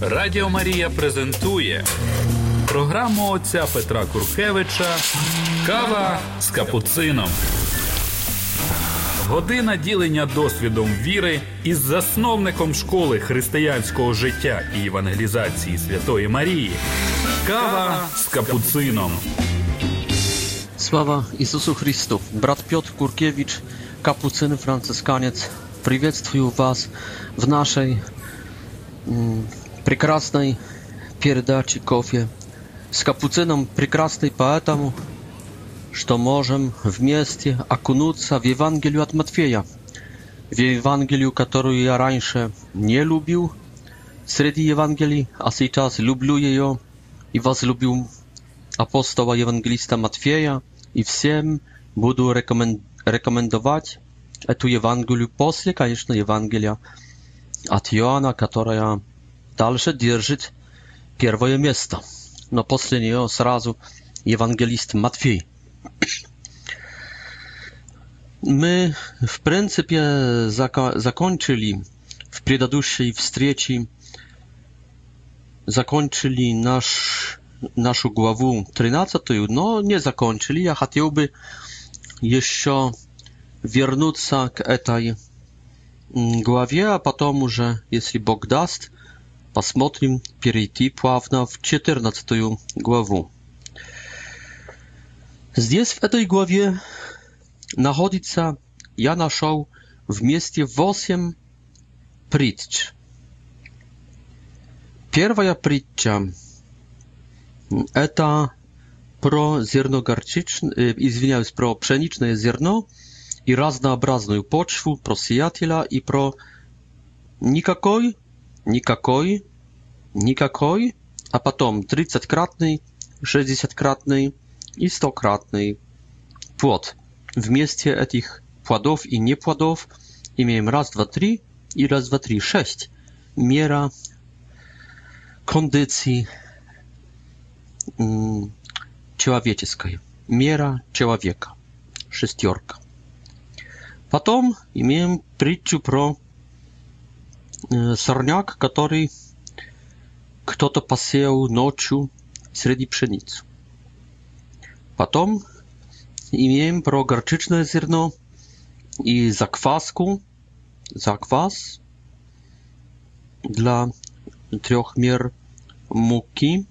Радіо Марія презентує програму отця Петра Куркевича Кава з капуцином. Година ділення досвідом віри із засновником школи християнського життя і евангелізації Святої Марії. Кава з капуцином. Слава Ісусу Христу! Брат Пьот Куркевич, капуцин францисканець. приветствую вас в нашій. прекрасной передачи кофе с капуцином прекрасный поэтому, что можем вместе окунуться в Евангелию от Матфея, в Евангелию, которую я раньше не любил, среди Евангелий, а сейчас люблю ее и возлюбил апостола евангелиста Матфея, и всем буду рекомен... рекомендовать эту Евангелию после, конечно, Евангелия от Иоанна, которая дальше держит первое место. Но после нее сразу евангелист Матфей. Мы, в принципе, зако закончили в предыдущей встрече закончили наш, нашу главу 13, но не закончили. Я хотел бы еще вернуться к этой главе, а потом уже, если Бог даст, Посмотрим, перейти плавно в 14 главу. Здесь, в этой главе, находится, я нашел вместе 8 притч. Первая притча – это про зерно горчичное, извиняюсь, про пшеничное зерно и разнообразную почву, про сиятеля и про никакой никакой, никакой, а потом 30-кратный, 60-кратный и 100-кратный плод. Вместе этих плодов и неплодов имеем раз, два, три и раз, два, три, шесть. Мера kondycji человеческой, мера человека, шестерка. Потом имеем притчу про сорняк, который кто-то посеял ночью среди пшеницы. Потом имеем про горчичное зерно и закваску, заквас для трех мер муки.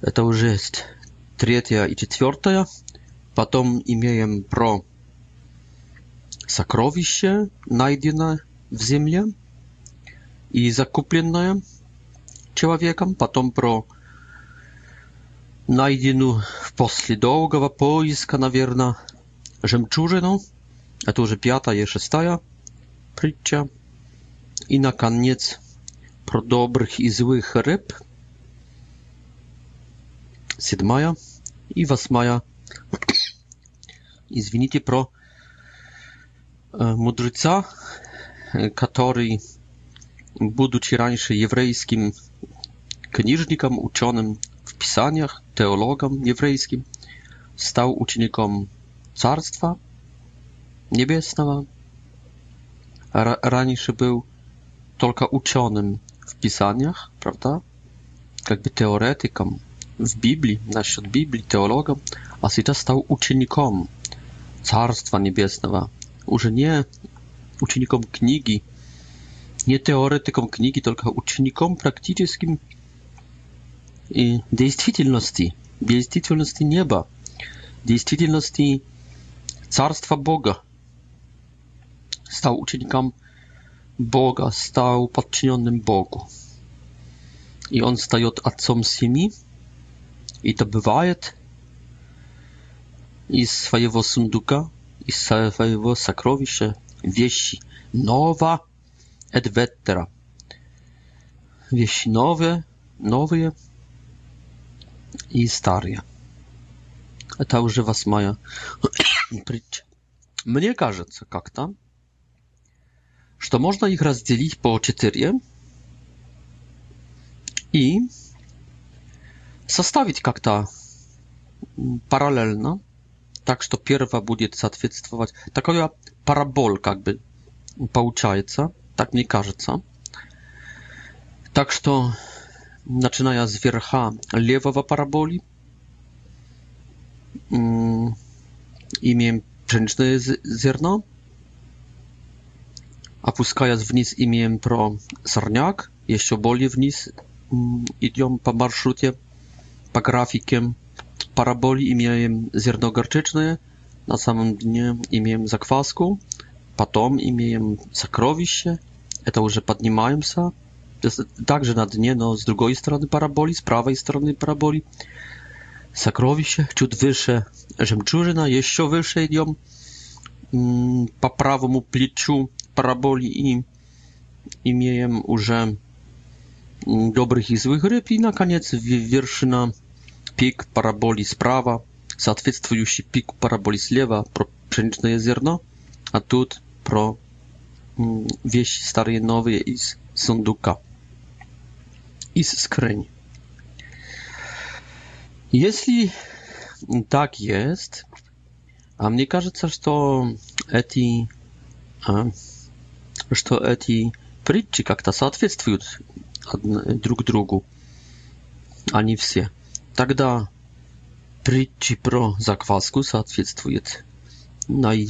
Это уже есть третья и четвертая. Потом имеем про сокровище, найденное в земле и закупленное человеком, потом про найденную после долгого поиска, наверное, жемчужину. Это уже пятая и шестая притча. И, наконец, про добрых и злых рыб. Седьмая и восьмая. Извините, про мудреца, который будучи раньше еврейским книжником, ученым в писаниях, теологом еврейским, стал учеником Царства Небесного. Раньше был только ученым в писаниях, правда? Как бы теоретиком в Библии, насчет Библии, теологом, а сейчас стал учеником Царства Небесного. Уже не учеником книги, nie teoretykom książki, tylko uczniom praktycznym i действительности, действительности nieba, действительности Carstwa Boga. Stał uczniom Boga, stał podczynionym Bogu. I on staje od ojcem siemi i to bywa i swojego sunduka, i swojego sakrowisze, wieści nowa etc. Wieści nowe, nowe i stare. Это уже восьмая притча. Мне кажется как-то, что можно их разделить по четыре и составить как-то параллельно, так что первая будет соответствовать. Такая параболь как бы получается так мне кажется. Так что, начиная с верха левого параболи, имеем пшеничное зерно, опускаясь вниз, имеем про сорняк, еще более вниз идем по маршруте, по графике параболи, имеем зерно горчичное, на самом дне имеем закваску, потом имеем сокровище – это уже поднимаемся, также на дне, но с другой стороны параболи, с правой стороны параболи. Сокровище, чуть выше жемчужина, еще выше идем по правому плечу параболи и имеем уже добрых и злых рыб. И, наконец, вершина, пик параболи справа, соответствующий пик параболи слева, про пшеничное зерно, а тут про wieści Starjenowie i z Sunduka i z skrzyń. Jeśli tak jest, a мне кажется, что эти, что эти притчи как-то соответствуют друг другу, а не все. Тогда притчи про закваску соответствует най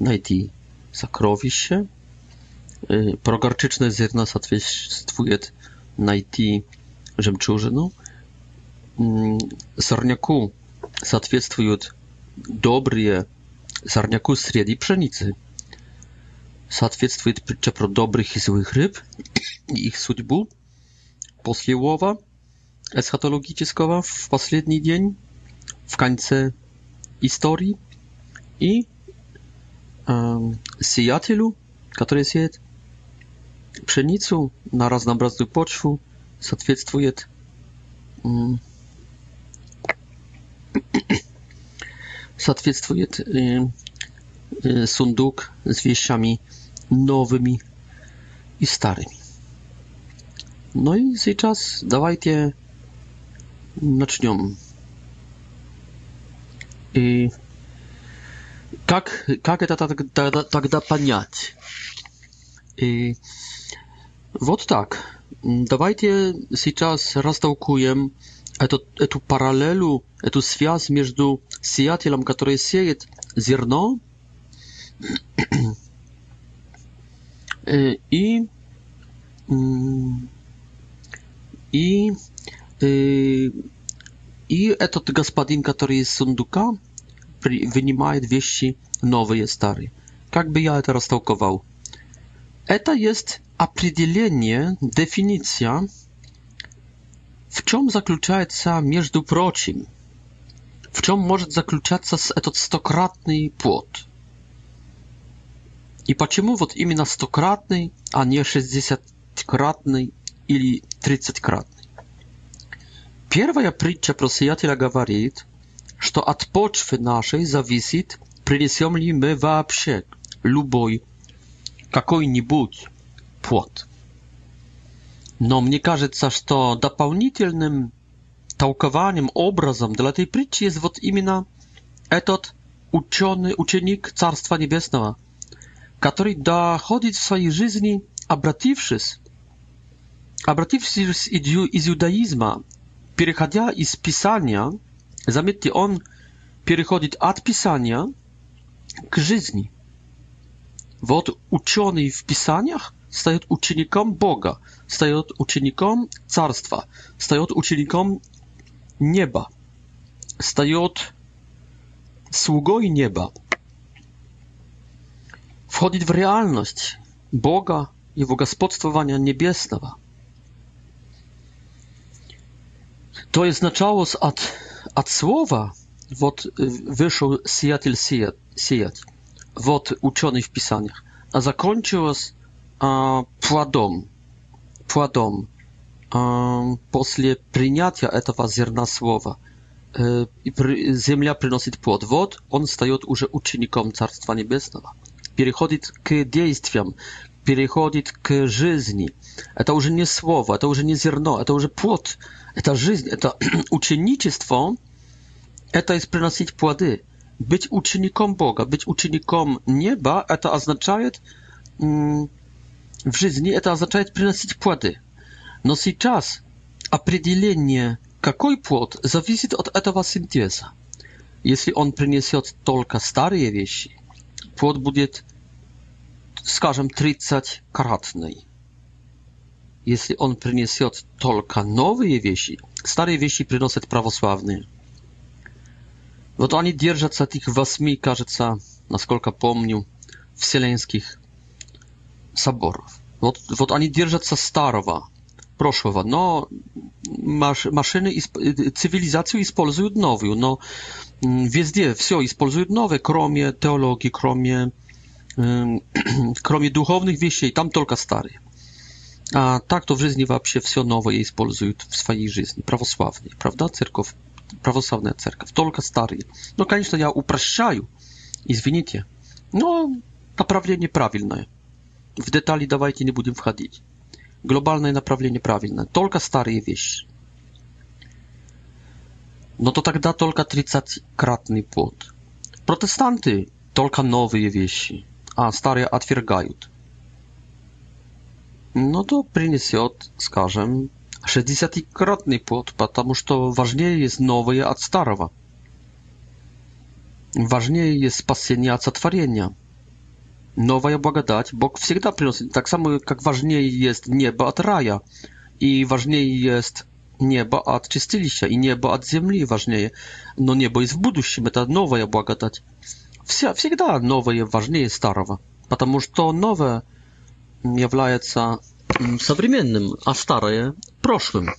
найти сокровище, прогарчичное зерно соответствует найти жемчужину, сорняку соответствуют добрые сорняку среди пшеницы, соответствует притча про добрых и злых рыб и их судьбу после лова эсхатологического в последний день, в конце истории и э, сеятелю, который сеет пшеницу на разнообразную почву, соответствует соответствует сундук z wieściami nowymi i starymi. No i сейчас давайте начнем. И как, как это тогда, тогда понять? И Вот так. Давайте сейчас растолкуем эту, эту параллелю, эту связь между сеятелем, который сеет зерно, и, и, и этот господин, который из сундука, вынимает вещи новые, старые. Как бы я это растолковал? Это есть a определение, definicja, w czym zakluczается между прочим, w czym może zakluczaться этот stokratny płot. I почему вот именно stokratny, a nie 60-kratny или 30-kratny. Pierwsza przyjścia prosyjatela mówi, że od poczwy naszej zależy, przyniesiemy my w ogóle, любой, какой-нибудь плод. Но мне кажется, что дополнительным толкованием, образом для этой притчи есть вот именно этот ученый, ученик Царства Небесного, который доходит в своей жизни, обратившись, обратившись из иудаизма, переходя из Писания, заметьте, он переходит от Писания к жизни. Вот ученый в Писаниях – staje uczynikom Boga, staje uczynikom Carstwa, staje uczynikom nieba, staje sługoj nieba. Wchodzić w realność Boga i w gospodarstwowania niebieskiego. To jest znaczało od, od słowa, wot wyszło siatel siat, siat, wot uczony w pisaniach, a zakończyło się плодом, плодом после принятия этого зерна слова и земля приносит плод. Вот он встает уже учеником Царства Небесного. Переходит к действиям, переходит к жизни. Это уже не слово, это уже не зерно, это уже плод. Это жизнь, это ученичество, это есть приносить плоды. Быть учеником Бога, быть учеником неба, это означает В жизни это означает приносить плоды. Но сейчас определение, какой плод, зависит от этого синтеза. Если он принесет только старые вещи, плод будет, скажем, 30-кратный. Если он принесет только новые вещи, старые вещи приносят православные. Вот они держатся этих восьми, кажется, насколько помню, вселенских Wod, ani соборов. Вот, вот они держатся старого, прошлого, но маш, машины, цивилизацию используют новую, но везде все используют новое, кроме kromie, кроме, э, кроме духовных i tam только stary. A tak to w życiu właśnie wszystko nowe je wykorzystują w swojej życiu, prawosławnie, prawda? Cerkow, prawosławna cerkiew, tylko stary. No, oczywiście ja upraszczam, i zwinicie. No, naprawdę nieprawidłowe. в детали давайте не будем входить. Глобальное направление правильно. Только старые вещи. Но то тогда только 30-кратный плод. Протестанты только новые вещи, а старые отвергают. Но то принесет, скажем, 60-кратный плод, потому что важнее есть новое от старого. Важнее есть спасение от сотворения – новая благодать. Бог всегда приносит, так само, как важнее есть небо от рая, и важнее есть небо от чистилища, и небо от земли важнее. Но небо из в будущем — это новая благодать. Вся, всегда новое важнее старого, потому что новое является современным, а старое — прошлым.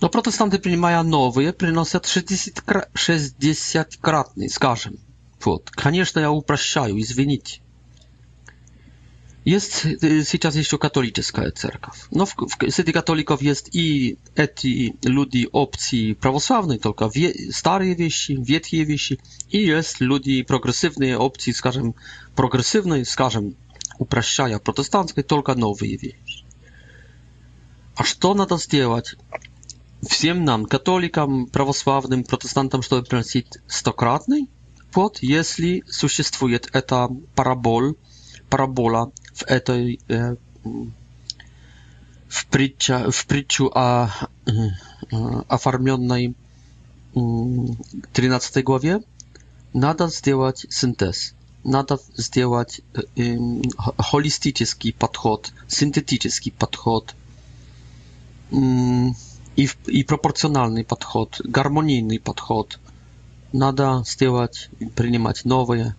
Но протестанты, принимая новые, приносят 60-кратный, скажем. Вот. Конечно, я упрощаю, извините. Есть сейчас еще католическая церковь. Но в, в, среди католиков есть и эти люди опции православные, только ве, старые вещи, ветхие вещи. И есть люди прогрессивные опции, скажем, прогрессивные, скажем, упрощая протестантской, только новые вещи. А что надо сделать? всем нам, католикам, православным, протестантам, чтобы приносить стократный плод, если существует эта параболь, парабола в этой э, в, притча, в притчу о э, оформленной э, 13 главе, надо сделать синтез, надо сделать э, э, холистический подход, синтетический подход. Э, i, i proporcjonalny podchod, harmonijny podchod. Nada stywać, przyjmować nowe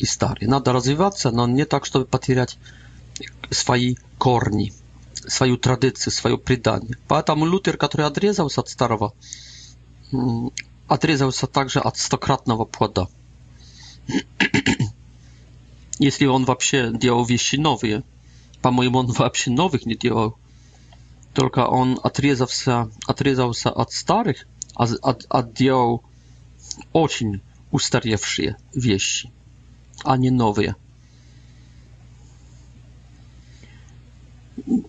i stare. Nada rozwijać się, no nie tak, żeby patrzeć swoje korni, swoją tradycję, swoje przydanie. Poatam Luther, który odrezał się od starego, mm, odrezał się także od stokrotnego płoda. Jeśli on w ogóle działał wieści nowe, po moim on w ogóle nowych nie działał. Только он отрезался, отрезался от старых, отделал очень устаревшие вещи, а не новые.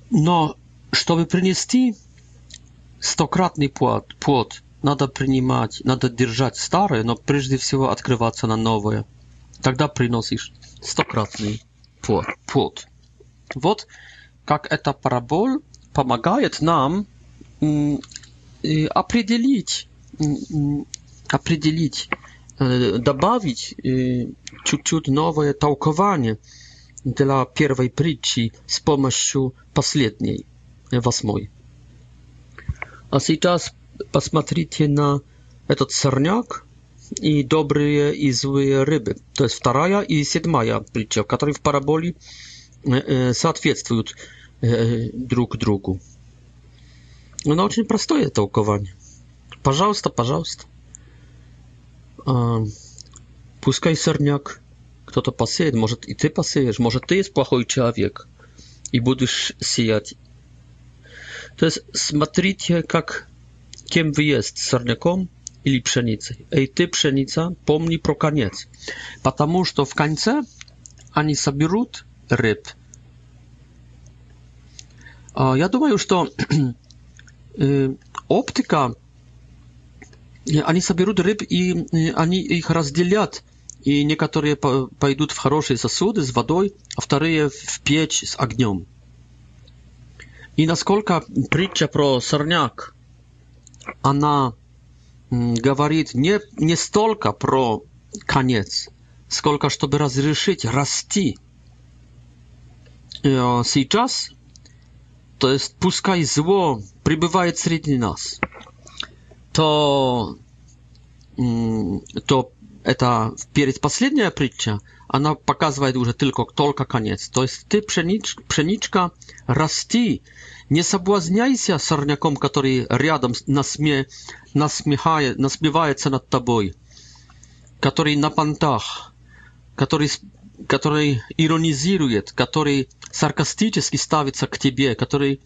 Но чтобы принести стократный плод, плод, надо принимать, надо держать старое, но прежде всего открываться на новое. Тогда приносишь стократный плод. плод. Вот как эта параболь помогает нам определить, определить, добавить чуть-чуть новое толкование для первой притчи с помощью последней, восьмой. А сейчас посмотрите на этот сорняк и добрые и злые рыбы. То есть вторая и седьмая притча, которые в параболе соответствуют друг другу. Оно очень простое толкование. Пожалуйста, пожалуйста. Пускай сорняк кто-то посеет, может и ты посеешь, может ты есть плохой человек и будешь сиять. То есть смотрите, как кем вы есть, сорняком или пшеницей. Эй, ты, пшеница, помни про конец. Потому что в конце они соберут рыб – Я думаю, что оптика, они соберут рыб и они их разделят. И некоторые пойдут в хорошие сосуды с водой, а вторые в печь с огнем. И насколько притча про сорняк, она говорит не, не столько про конец, сколько чтобы разрешить расти. Сейчас то есть пускай зло пребывает среди нас, то, то это передпоследняя притча, она показывает уже только, только конец. То есть ты, пшенич, пшеничка, расти, не соблазняйся сорняком, который рядом насме, насмехает, насмевается над тобой, который на понтах, который который иронизирует, который саркастически ставится к тебе, который,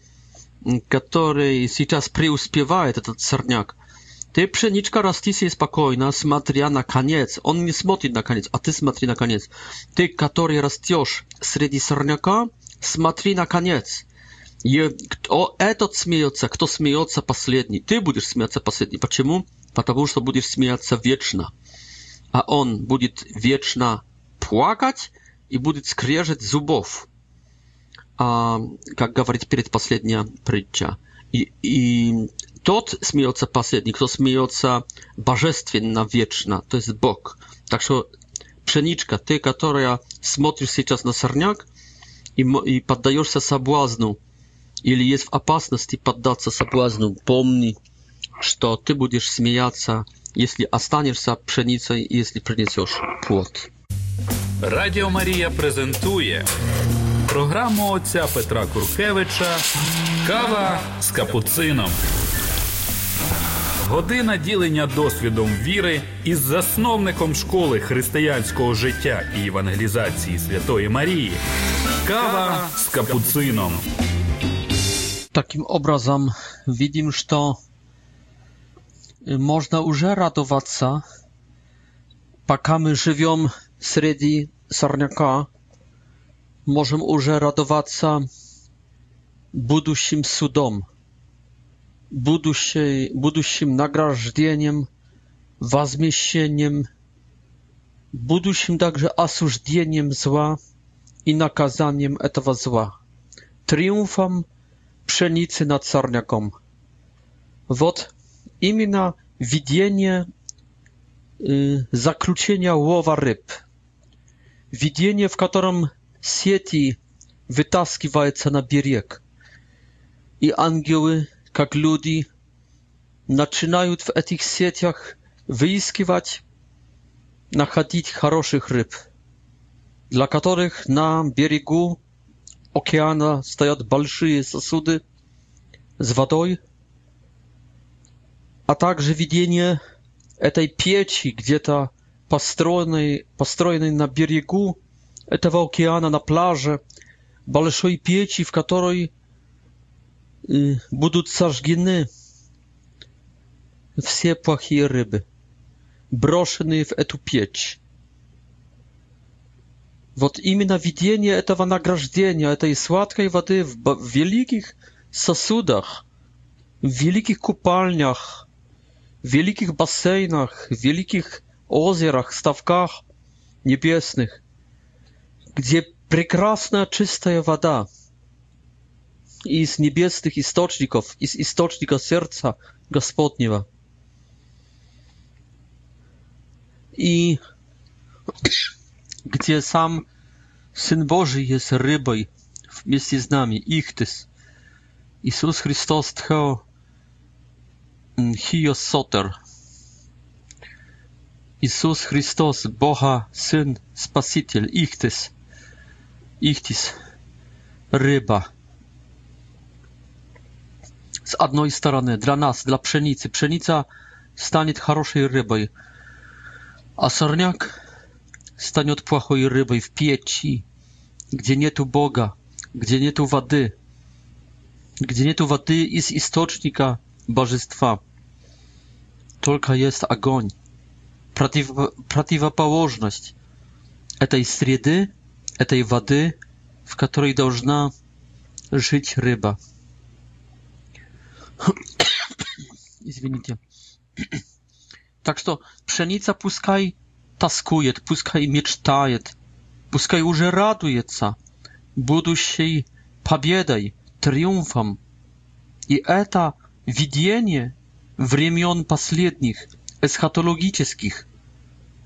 который сейчас преуспевает, этот сорняк. Ты, пшеничка, расти себе спокойно, смотря на конец. Он не смотрит на конец, а ты смотри на конец. Ты, который растешь среди сорняка, смотри на конец. И кто этот смеется, кто смеется последний. Ты будешь смеяться последний. Почему? Потому что будешь смеяться вечно. А он будет вечно плакать и будет скрежет зубов, а, как говорит предпоследняя притча. И, и тот смеется последний, кто смеется божественно, вечно, то есть Бог. Так что пшеничка, ты, которая смотришь сейчас на сорняк и, и поддаешься соблазну, или есть в опасности поддаться соблазну, помни, что ты будешь смеяться, если останешься пшеницей, если принесешь плод. Радіо Марія презентує програму отця Петра Куркевича Кава з капуцином. Година ділення досвідом віри із засновником школи християнського життя і евангелізації Святої Марії. Кава з капуцином. Таким образом, видим, что э, можно уже радоваться, пока мы живем среди сорняка. Можем уже радоваться будущим судом, будущей, будущим награждением, возмещением, будущим также осуждением зла и наказанием этого зла, триумфом pszenicy nad sarniakom. Вот именно видение y, zakljuczenia łowa ryb – видение, в котором сети вытаскиваются на берег, и ангелы, как люди, начинают в этих сетях выискивать, находить хороших рыб, для которых на берегу океана стоят большие сосуды с водой, а также видение этой печи где-то построенный, построенный на берегу этого океана, на пляже, большой печи, в которой э, будут сожжены все плохие рыбы, брошенные в эту печь. Вот именно видение этого награждения, этой сладкой воды в великих сосудах, в великих купальнях, в великих бассейнах, в великих озерах, ставках небесных, где прекрасна чистая вода из небесных источников, из источника сердца Господнего. И где сам Сын Божий jest рыбой вместе с нами, Ихтис. Иисус Христос тхео хиосотер, Jezus Chrystus, Boga, Syn, Spasiciel, Ichtys, Ichtys, ryba. Z jednej strony, dla nas, dla pszenicy, pszenica stanie dobrej rybą, a sorniak stanie płachoj rybą w pieci, gdzie nie tu Boga, gdzie nie tu wody, gdzie nie tu wody i z istocznika barzystwa. Tylko jest ogonь против, противоположность этой среды, этой воды, в которой должна жить рыба. Извините. Так что пшеница пускай тоскует, пускай мечтает, пускай уже радуется будущей победой, триумфом. И это видение времен последних – эсхатологических,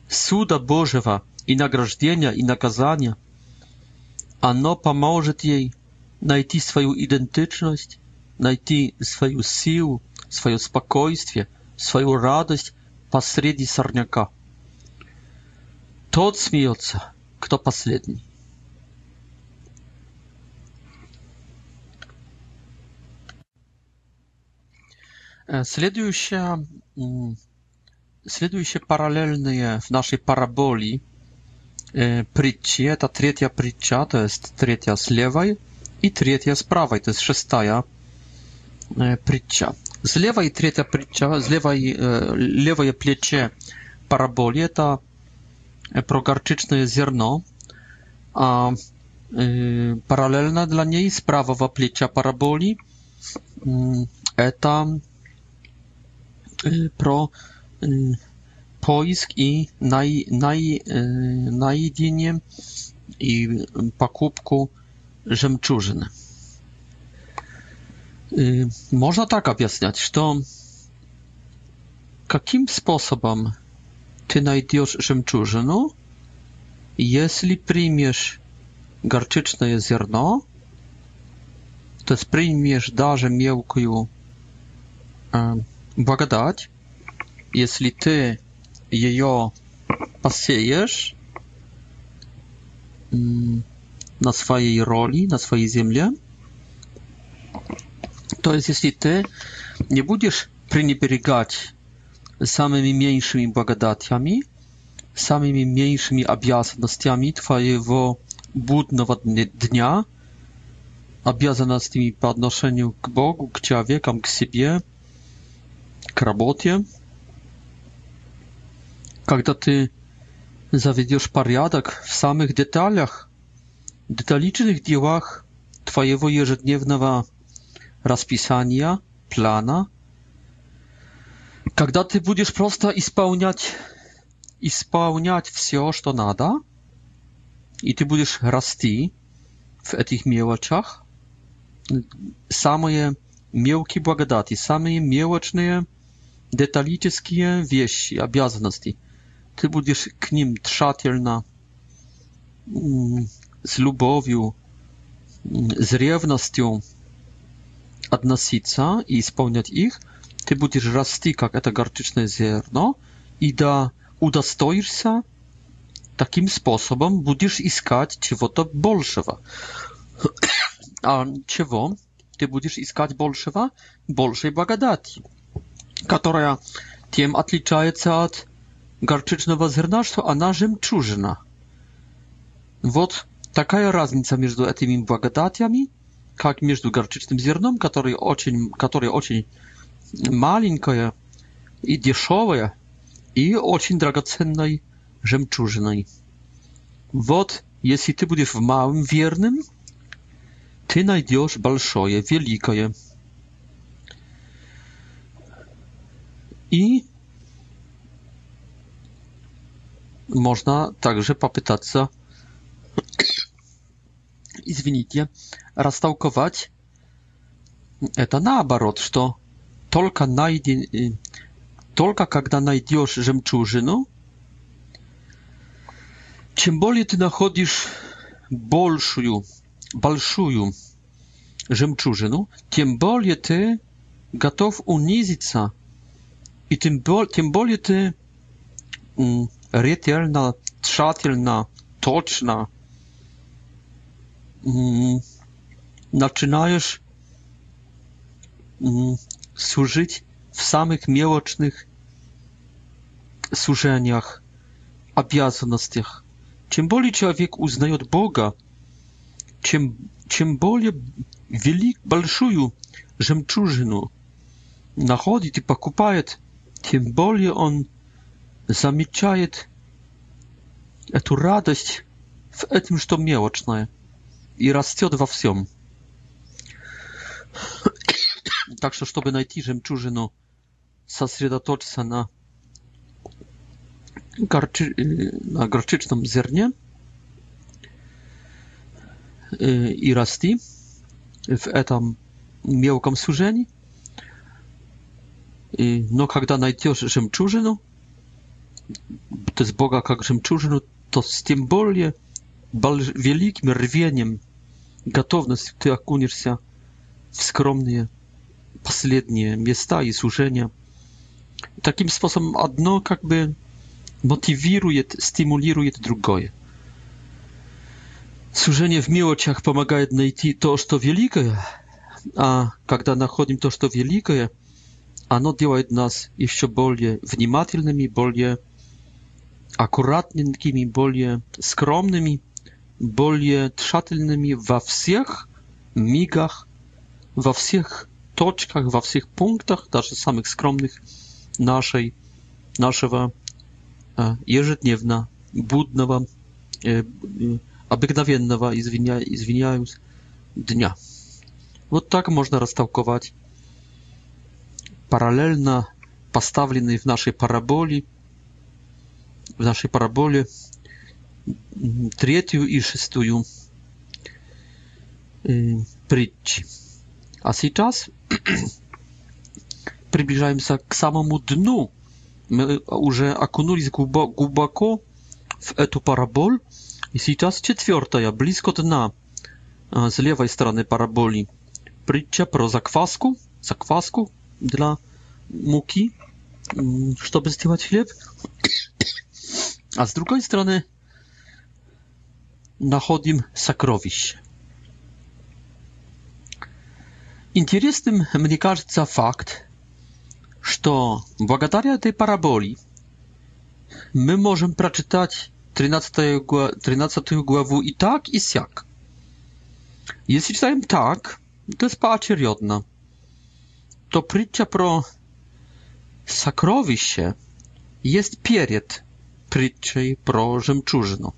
суда Божьего и награждения и наказания. Оно поможет ей найти свою идентичность, найти свою силу, свое спокойствие, свою радость посреди сорняка. Тот смеется, кто последний. Следующая следуй się paralelnie w naszej paraboli. E, Przycie, ta trzecia przycia, to jest trzecia z lewej i trzecia z prawej, to jest szesta e, przycia. Z lewej trzecia przycia, z lewej e, lewej plecie paraboli, to pro garczyczne zierno, a paralelna dla niej z prawego plecia paraboli, mm, to pro y, поиск и най, най, найдение и покупку жемчужин. Можно так объяснять, что каким способом ты найдешь жемчужину, если примешь горчичное зерно, то есть примешь даже мелкую э, благодать, jeśli ty jej pasiejesz mm, na swojej roli, na swojej ziemi, to jest jeśli ty nie będziesz przynieperygać samymi mniejszymi błagadatiami, samymi mniejszymi objazdnościami twojego budnego dnia, objazdnościami po odnoszeniu k Bogu, k człowiekom, siebie, k robotie, когда ты заведешь порядок в самых деталях, деталичных делах твоего ежедневного расписания, плана, когда ты будешь просто исполнять, исполнять все, что надо, и ты будешь расти в этих мелочах, самые мелкие благодати, самые мелочные деталические вещи, обязанности – ty będziesz k nim trzatelna mm, z lubowiu, mm, z rewnością odnosić i spełniać ich, ty będziesz rasty, jak to garczyczne ziarno, i da udostoisz się, takim sposobem będziesz iskać czego to bolszewa. A czego ty będziesz iskać bolszewa? Bolszej bagadati, która tym odlicza się od горчичного зернашства она жемчужина. Вот такая разница между этими благодатями, как между горчичным зерном, которое очень, которое очень маленькое и дешевое, и очень драгоценной жемчужиной. Вот, если ты будешь в малом верным, ты найдешь большое, великое. И można także popytać i извините, rastałkować eta na abarot, że tylko najdi, tylko kiedy znajdziesz żemczużynę, czym bardziej ty nachodisz большую, большую żemczużynę, tym bardziej ty gotów unizić i tym bardziej ty mm, rytelna, no, trzatelna, no, toczna. Mm, zaczynajesz mm, służyć w samych miłocznych służeniach, obowiązkach. Czym bardziej człowiek uznaje od Boga, czym czym wielik, balszuju żemczużynu, nachodzi i pokupaje, tym bardziej on замечает эту радость в этом, что мелочное, и растет во всем. Так что, чтобы найти жемчужину, сосредоточься на, горчи... на горчичном зерне и расти в этом мелком сужении. И, но когда найдешь жемчужину, to jest Boga jak żemczużynu, to z tym bardziej wielkim rwieniem, gotowności ty akunisz się skromnie, skromne, ostatnie miejsca i służenia. Takim sposobem jedno jakby motywuje, stymuluje drugie. Służenie w miłościach pomaga jednej toż to, co wielkie, a kiedy toż to, co a no działa nas jeszcze bardziej uważnymi, bardziej аккуратными, такими более скромными, более тщательными во всех мигах, во всех точках, во всех пунктах, даже самых скромных нашей, нашего ежедневно будного, обыкновенного, извиня, извиняюсь, дня. Вот так можно растолковать параллельно поставленный в нашей параболе w naszej parabole trzecią i szóstą y, przyczy. A czas przybliżamy się do samemu dnu. My y, już akunuliśmy głęboko w tę parabolę i teraz czwarta, ja blisko dna z lewej strony paraboli. Przyczy pro zakwasku, zakwasku dla muki, żeby zdjąć chleb a z drugiej strony находим сокровищ. Интересным, мне кажется, факт, что благодаря этой параболе мы можем прочитать 13, 13 главу и так, и сяк. Если читаем так, to jest poacierjodna. To prycia pro sakrowisie jest piered pryczej pro żemczużno.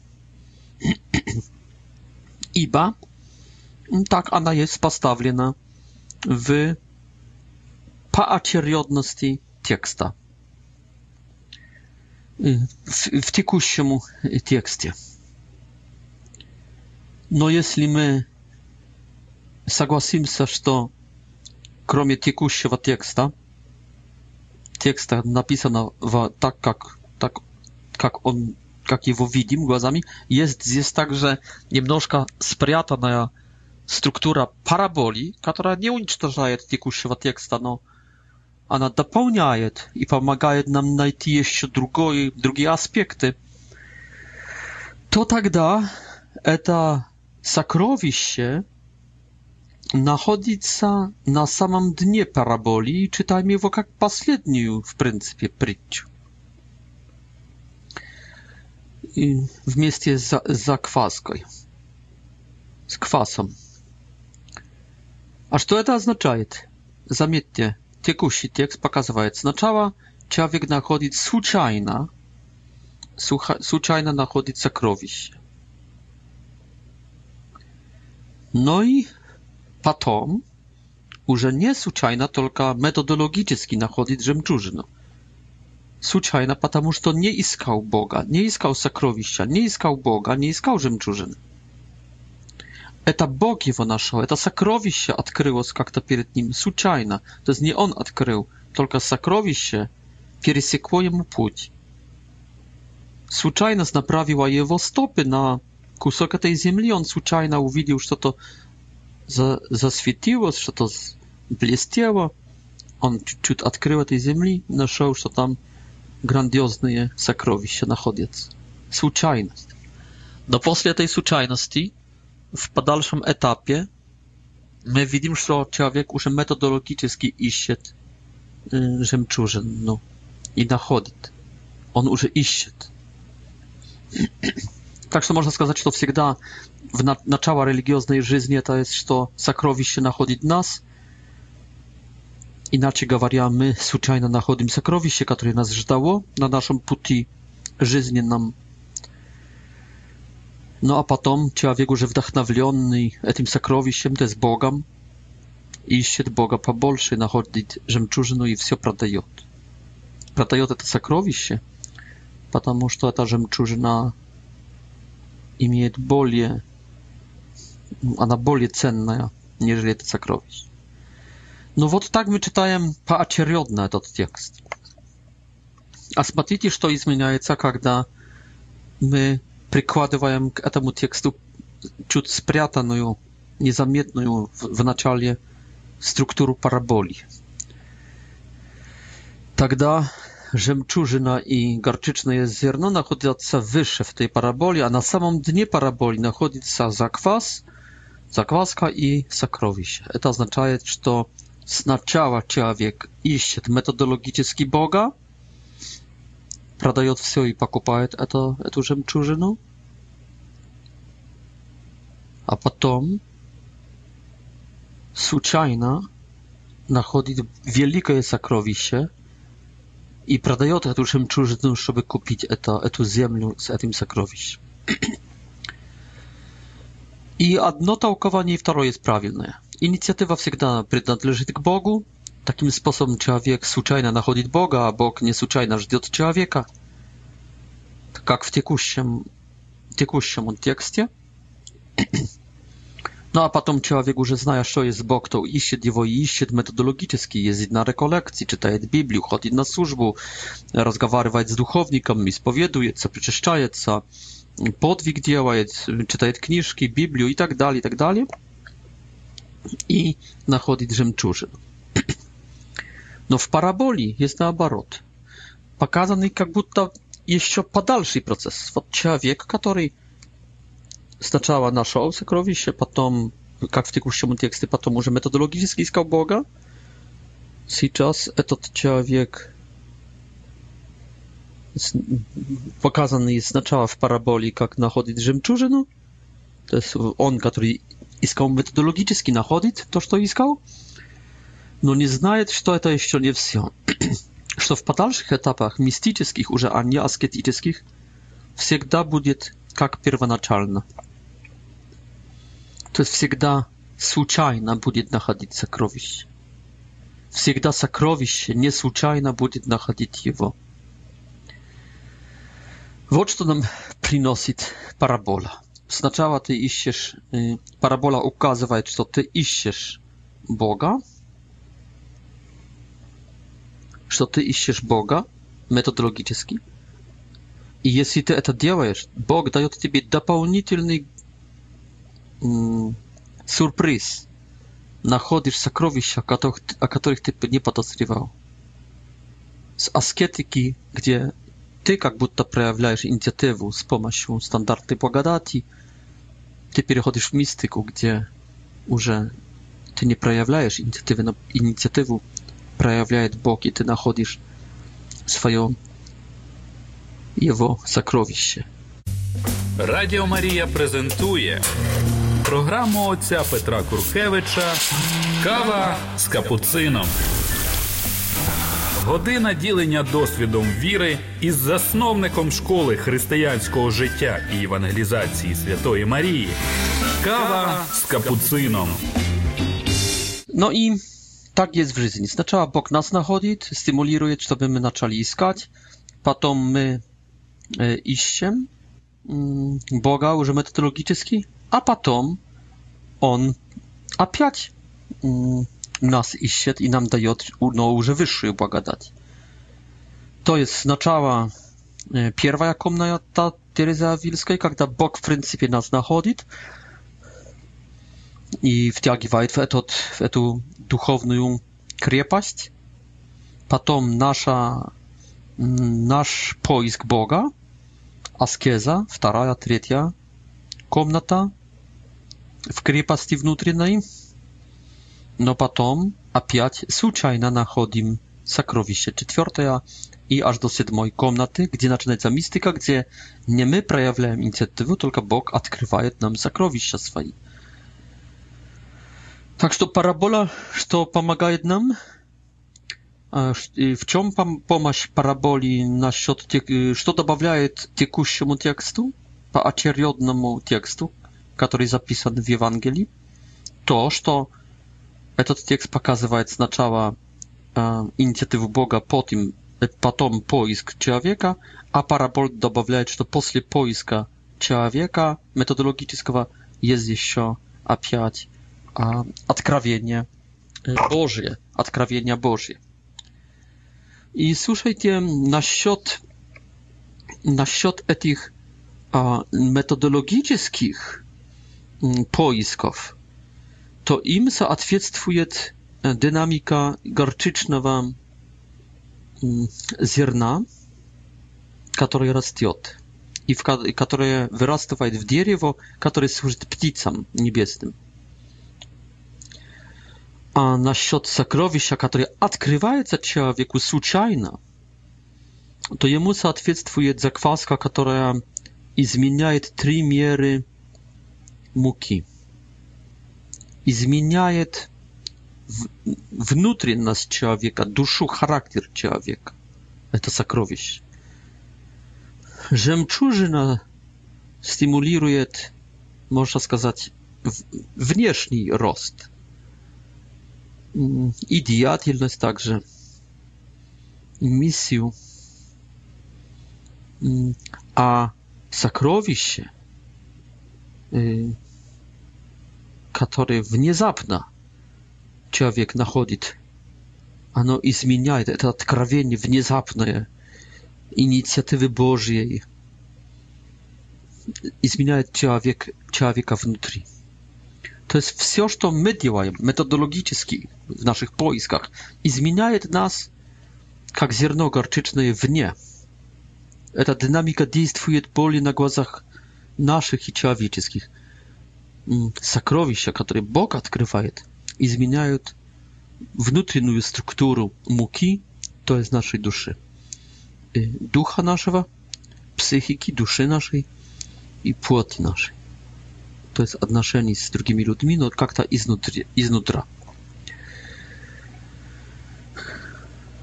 Iba mm, tak ona jest postawiona w paacieriodności teksta. W, w tekuściem tekście. No jeśli my zgłosimy się, że kromie tekuściego teksta, teksta napisanego tak, jak tak как он, как его видим глазами, есть здесь также немножко спрятанная структура параболи, которая не уничтожает текущего текста, но она дополняет и помогает нам найти еще другой, другие аспекты, то тогда это сокровище находится на самом дне параболии, и читаем его как последнюю, в принципе, притчу i w miejscu z zakwaską. Z kwasem. Aż to co to oznacza? Zamietnie, tekusi tekst pokazuje. Znaczała, człowiek znajduje случайно, случайно znajduje zakrowiście. No i potem, już nie случайно, tylko metodologicznie znajduje żemczużynę случайно, потому что не искал Бога, не искал сокровища, не искал Бога, не искал жемчужины. Это Бог его нашел, это сокровище открылось как-то перед ним, случайно. То есть не он открыл, только сокровище пересекло ему путь. Случайность направила его стопы на кусок этой земли, он случайно увидел что-то за, засветилось, что-то блестело. Он чуть-чуть открыл этой земли, нашел, что там grandiozne sakrowiście się chodiec. Słuchajność. Do posle tej słuchajności, w dalszym etapie, my widzimy, że człowiek metodologiczny metodologicznie y, iście no i nachodzi. On już iście. Tak, że można powiedzieć, że to zawsze w na, naczała religijnej żyzni to jest, że się nachodzi nas, Inaczej gawariamy случайно находим сокровище, которое нас ждало на нашем пути жизненном. No a potem człowiek już wdachновленный этим сокровищем, to jest Bogiem, ищет Бога побольше, находит жемчужину и все продает. Продает это сокровище, потому что эта жемчужина имеет более, она более ценная, нежели это сокровище. Но вот так мы читаем поочередно этот текст. А смотрите, что изменяется, когда мы прикладываем к этому тексту чуть спрятанную, незаметную в, в начале структуру параболи. Тогда жемчужина и горчичное зерно находятся выше в этой параболе, а на самом дне параболи находится заквас, закваска и сокровище. Это означает, что сначала человек ищет методологически Бога, продает все и покупает это, эту жемчужину, а потом случайно находит великое сокровище и продает эту жемчужину, чтобы купить это, эту землю с этим сокровищем. И одно толкование и второе есть правильное – inicjatywa zawsze przynależy do Bogu. Takim sposobem człowiek zwyczajnie znajduje Boga, a Bóg niesłuchajnie czeka od człowieka. Tak jak w tekuściem tekście. No a potem człowiek że zna, co jest Bóg, to się jego i się metodologicznie. Jest na rekolekcji, czyta Biblię, chodzi na służbę, rozmawia z duchownikiem, spowieduje co przeczyszcza co podwig działa, czyta książki, Biblię i tak dalej, i tak dalej и находит жемчужину. Но в параболе есть наоборот. Показанный как будто еще подальший процесс. Вот человек, который сначала нашел сокровище, потом, как в текущем тексте, потом уже методологически искал Бога. Сейчас этот человек показанный сначала в параболе, как находит жемчужину, то есть он, который искал методологически находит то, что искал, но не знает, что это еще не все. что в подальших этапах мистических, уже а не аскетических, всегда будет как первоначально. То есть всегда случайно будет находить сокровище. Всегда сокровище не случайно будет находить его. Вот что нам приносит парабола сначала ты ищешь, парабола указывает, что ты ищешь Бога, что ты ищешь Бога методологически. И если ты это делаешь, Бог дает тебе дополнительный сюрприз. Находишь сокровища, о которых, о которых ты не подозревал. С аскетики, где ты как будто проявляешь инициативу с помощью стандарты благодати – Ты переходишь в мистику, где уже ты не проявляешь инициативы, но инициативу проявляет Бог, и ты находишь свое Его сокровище. Радіо Марія презентує програму отця Петра Куркевича Кава з капуцином. Година ділення досвідом віри із засновником школи християнського життя і евангелізації Святої Марії. Кава з капуцином. Ну і так є в życiu. Сначала Бог нас находит, стимулирует, чтобы ми начали искать, потом ми э, ищем Бога уже методологически, а потом Он опять нас ищет и нам дает, но уже высшую благодать. То есть сначала первая комната Терезы Авильской, когда Бог в принципе нас находит и втягивает в, этот, в эту духовную крепость, потом наша, наш поиск Бога, аскеза, вторая, третья комната в крепости внутренней, Но потом опять случайно находим сокровище четвертое и аж до седьмой комнаты, где начинается мистика, где не мы проявляем инициативу, только Бог открывает нам сокровища свои. Так что парабола, что помогает нам? В чем помощь параболи насчет, что добавляет текущему тексту, поочередному тексту, который записан в Евангелии? То, что этот текст показывает сначала э, инициативу Бога, потом, потом поиск человека, а Параболт добавляет, что после поиска человека методологического есть еще опять э, откровение Божье, откровение Божье. И слушайте, насчет, насчет этих э, методологических поисков – to im soatwiectwuje e, dynamika garczyczna wam mm, zierna, które rastie i w które wyrasta w drzewo, które służy pticam niebieskim. A na счёт сокровища, które odkrywается człowieku случайно, to jemu soatwiectwuje zakwaska, która zmieniaje trzy miery muki изменяет внутренность человека, душу, характер человека. Это сокровище. Жемчужина стимулирует, можно сказать, внешний рост и деятельность также, и миссию. А сокровище – który внезапно człowiek znajduje, i zmienia, to odkrywienie внезапne inicjatywy Bożej zmienia człowiek, człowieka wewnątrz. To jest wszystko, co my działamy metodologicznie w naszych poiskach i zmienia nas jak ziarno garczyczne w nie. Ta dynamika działa bardziej na głazach naszych i człowieczeskich сокровища, которые Бог открывает, изменяют внутреннюю структуру муки, то есть нашей души, духа нашего, психики, души нашей и плоти нашей. То есть отношений с другими людьми, но как-то изнутри, изнутра.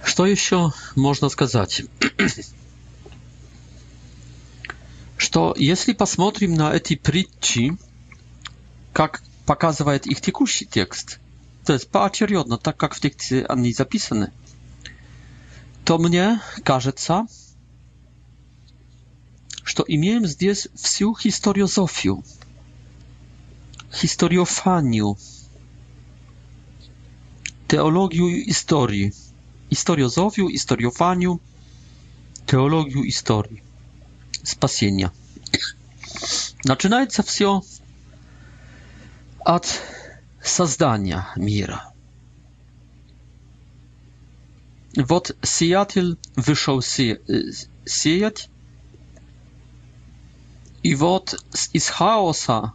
Что еще можно сказать? Что если посмотрим на эти притчи, как показывает их текущий текст, то есть поочередно, так как в тексте они записаны, то мне кажется, что имеем здесь всю историозофию, историофанию, теологию истории, историозофию, историофанию, теологию истории, спасения. Начинается все с от создания мира. Вот сеятель вышел се сеять, и вот из хаоса,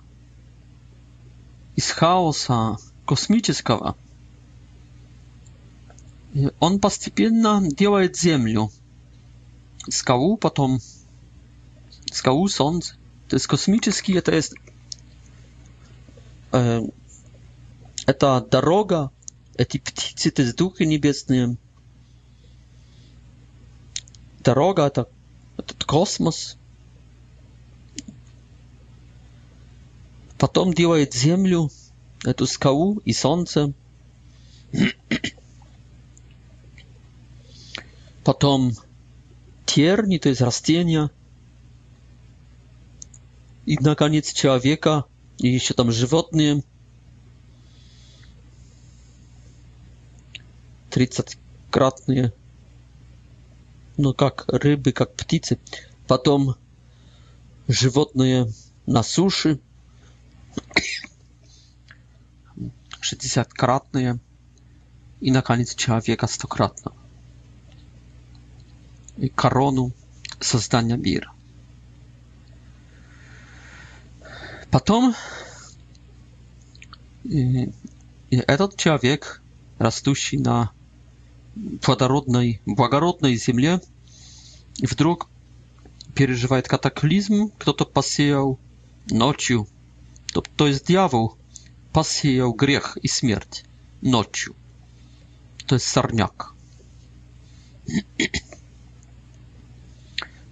из хаоса космического, он постепенно делает землю, скалу потом, скалу солнце. То есть космический это есть Эм, это дорога, эти птицы, эти духи небесные. Дорога это этот космос. Потом делает землю, эту скалу и солнце. Потом терни, то есть растения. И, наконец, человека – i się tam żywotnie 30-кратные, ну, как рыбы, как птицы. Потом животные на суше 60-кратные и, наконец, человека 100-кратно. И корону создания мира. Потом этот человек, растущий на плодородной, благородной земле, вдруг переживает катаклизм, кто-то посеял ночью, то, то есть дьявол посеял грех и смерть ночью, то есть сорняк.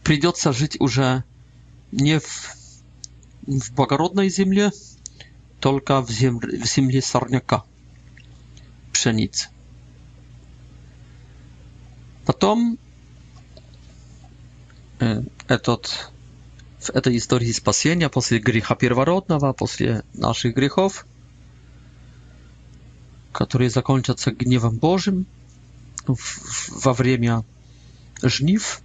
Придется жить уже не в в благородной земле, только в земле, в земле сорняка, пшеницы. Потом этот, в этой истории спасения после греха первородного, после наших грехов, которые закончатся гневом Божьим во время жнив,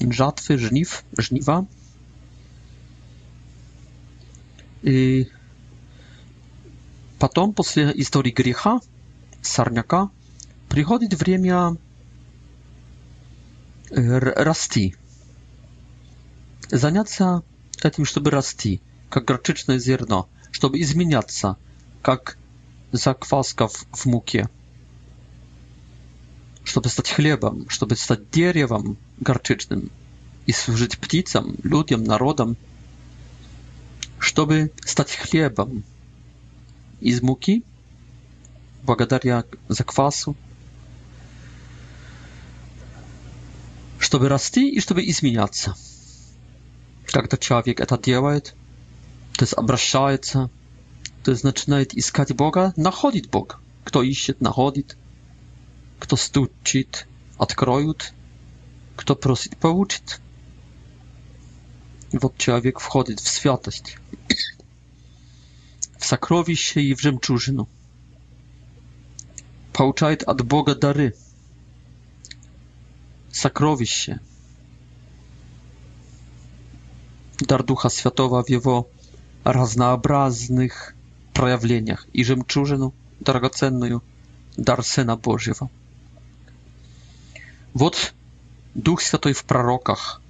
жатвы, жнив, жнива, И потом, после истории греха, сорняка, приходит время э, расти. Заняться этим, чтобы расти, как горчичное зерно, чтобы изменяться, как закваска в муке, чтобы стать хлебом, чтобы стать деревом горчичным и служить птицам, людям, народам – чтобы стать хлебом из муки, благодаря заквасу, чтобы расти и чтобы изменяться. Когда человек это делает, то есть обращается, то есть начинает искать Бога, находит Бог. Кто ищет, находит. Кто стучит, откроют. Кто просит, получит jak człowiek wchodzi w świętość, w sakrowiście i w rzemczużynu. Pouczaje od Boga dary, sakrowiście, dar Ducha Świętego w jego różnorodnych przejawieniach i rzemczużynu, drogocenną, dar Syna Bożego. Вот Дух Святой в пророках –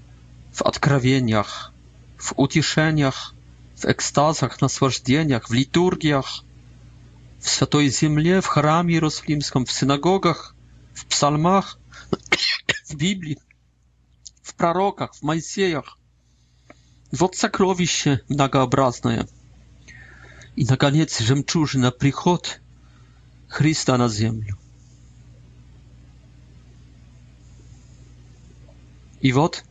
в откровениях, в утешениях, в экстазах, наслаждениях, в литургиях, в Святой Земле, в храме Иерусалимском, в синагогах, в псалмах, в Библии, в пророках, в Моисеях. Вот сокровище многообразное. И, наконец, жемчужина приход Христа на землю. И вот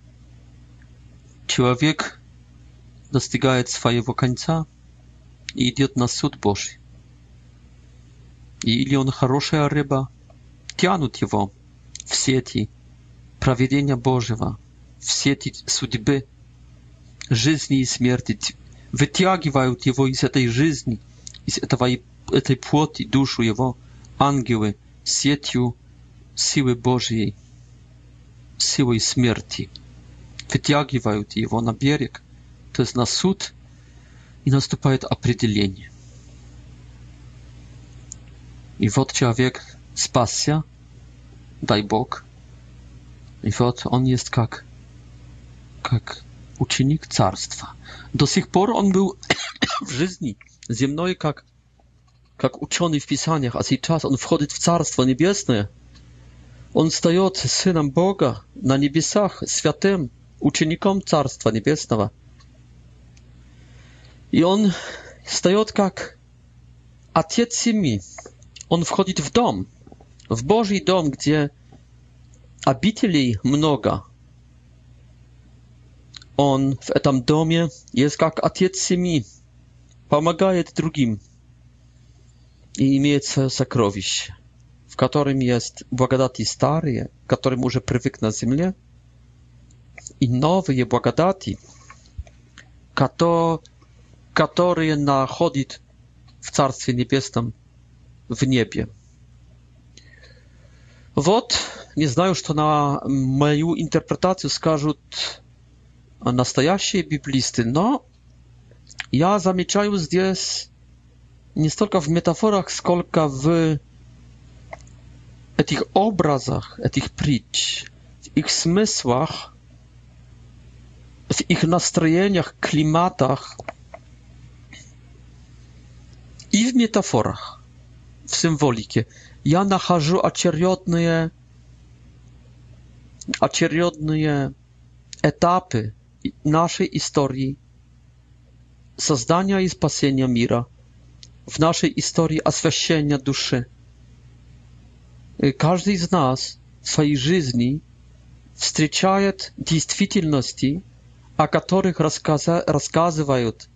человек достигает своего конца и идет на суд Божий. И или он хорошая рыба, тянут его в сети проведения Божьего, в сети судьбы, жизни и смерти, вытягивают его из этой жизни, из этого, этой плоти, душу его, ангелы, сетью силы Божьей, силой смерти вытягивают его на берег, то есть на суд, и наступает определение. И вот человек спасся, дай Бог, и вот он есть как, как ученик царства. До сих пор он был в жизни земной как, как ученый в Писаниях, а сейчас он входит в Царство Небесное. Он встает сыном Бога на небесах, святым, uczynikom Carstwa Niebieskawa. I on staje jak ojciec mi. On wchodzi w dom, w Boży dom, gdzie obitelji mnoga. On w tam domie jest jak ojciec mi, pomaga drugim i ma swoje w którym jest błagadati starie, którym już przywykł na ziemię i je błagadati, kato, które nachodzić w Czarstwie Niebieskim w niebie. Wot, nie znają, co na moją interpretację skażą nastajasie biblisty, no, ja zamieczają zdjęs nie tylko w metaforach, skolka w tych obrazach, tych pryć, w ich smysłach, w ich nastrojeniach, klimatach i w metaforach, w symbolice. Ja nachodzę acierotne, acierotne etapy naszej historii, zazdania i spasienia mira, w naszej historii oswieszenia duszy. Każdy z nas w swojej żyzni wstrzyczaje rzeczywistości, о которых рассказа, рассказывают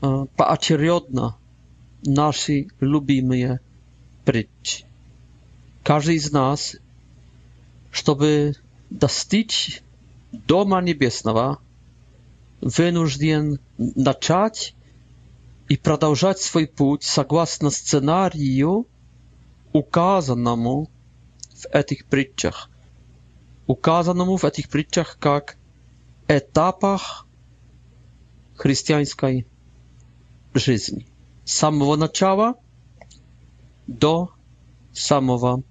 э, поочередно наши любимые притчи. Каждый из нас, чтобы достичь Дома Небесного, вынужден начать и продолжать свой путь согласно сценарию, указанному в этих притчах. Указанному в этих притчах как Етапах християнської жизни. з самого начала до самого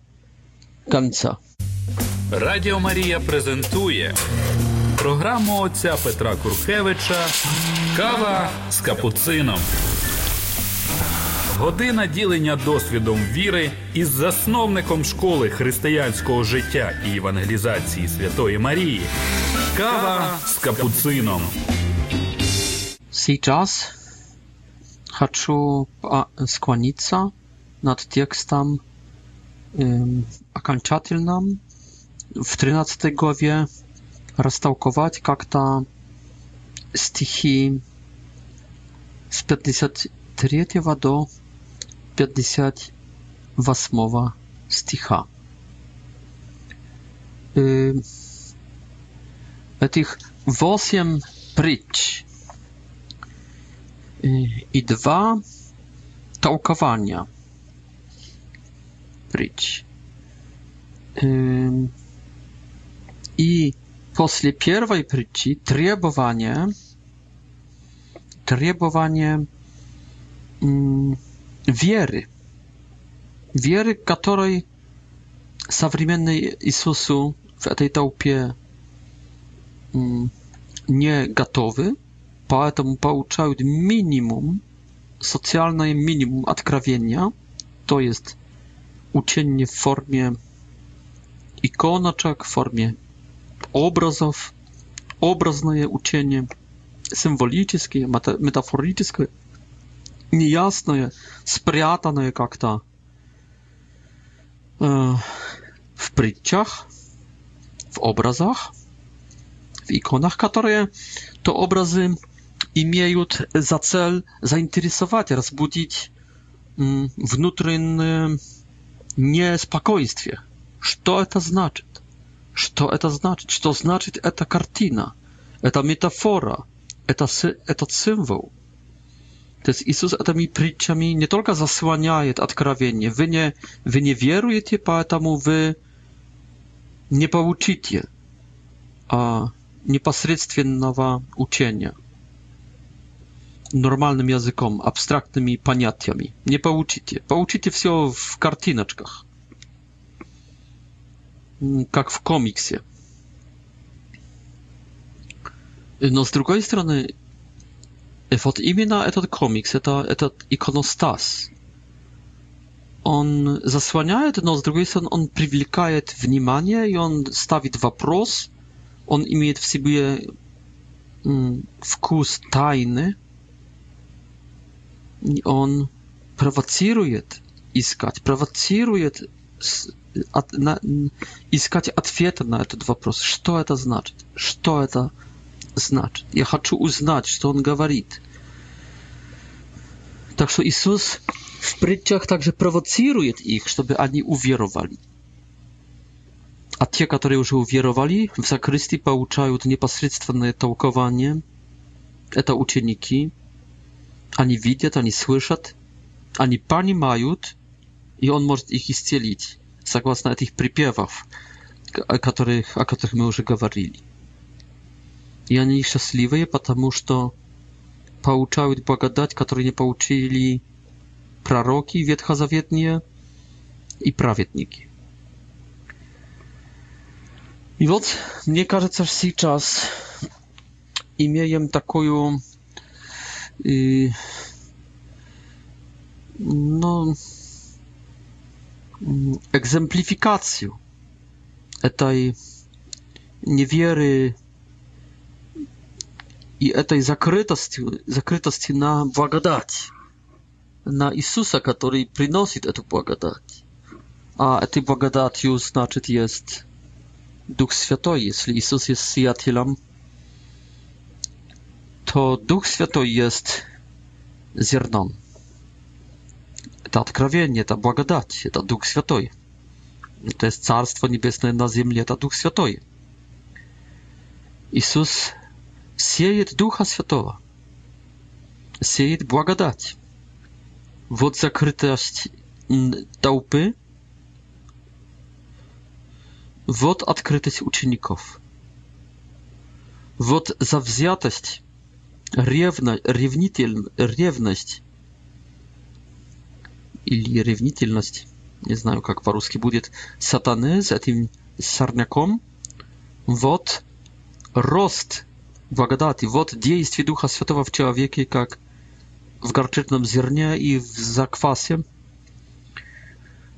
конца. Радіо Марія презентує програму отця Петра Куркевича Кава з капуцином. Година ділення досвідом віри із засновником школи християнського життя і евангелізації Святої Марії. Kawa z kapucyną. Сейчас хочу склониться над текстом um, окончательным w 13 głowie roztałkować jak ta stichy z 53 do 58 sticha. W tych osiem prycz i dwa tołkowania prycz. I после pierwszej pryci trybowanie trybowanie wiery. Wiery, której современnej Jezusu w tej tałpie не готовы, поэтому получают минимум, социальное минимум откровения, то есть учение в форме иконочек, в форме образов, образное учение, символическое, метафорическое, неясное, спрятанное как-то э, в притчах, в образах w ikonach, które to obrazy mają za cel zainteresować, rozbudzić mm, wewnętrzne mm, niespokojstwie. Co to znaczy? Co to znaczy? Co to znaczy ta kartina? Ta metafora? Ten symbol? To jest Jezus mi przyczami nie tylko zasłania odkrawienie. Wy nie, wy nie wierujecie, dlatego wy nie pouczycie. A непосредственного учения нормальным языком, абстрактными понятиями. Не получите. Получите все в картиночках, как в комиксе. Но с другой стороны, вот именно этот комикс, это, этот иконостас, он заслоняет, но с другой стороны он привлекает внимание и он ставит вопрос – он имеет в себе вкус тайны, он провоцирует искать, провоцирует от, на, искать ответа на этот вопрос. Что это значит? Что это значит? Я хочу узнать, что он говорит. Так что Иисус в притчах также провоцирует их, чтобы они уверовали а те, которые уже уверовали, в сокрытии получают непосредственное толкование. Это ученики. Они видят, они слышат, они понимают, и он может их исцелить, согласно этих припевов, о которых, о которых мы уже говорили. И они счастливые, потому что получают благодать, которую не получили пророки ветхозаветные и праведники. И вот, мне кажется, сейчас имеем такую, и, ну, egzemplifikacją tej niewiary i tej закрытости, закрытости на благодать, на Иисуса, который приносит эту благодать. А этой благодатью, значит, есть Duch Święty, jeśli Jezus jest przyjacielem, to Duch Święty jest ziarnem. To odkrywienie, to błagodać, to Duch Święty. To jest Czarstwo Niebieskie na ziemi, to Duch Święty. Jezus sieje Ducha Świętego, sieje błagodać. Wod zakrytość taupy. Вот открытость учеников. Вот завзятость, ревно, ревнитель, ревность или ревнительность, не знаю, как по-русски будет, сатаны с этим сорняком. Вот рост благодати, вот действие Духа Святого в человеке, как в горчичном зерне и в заквасе –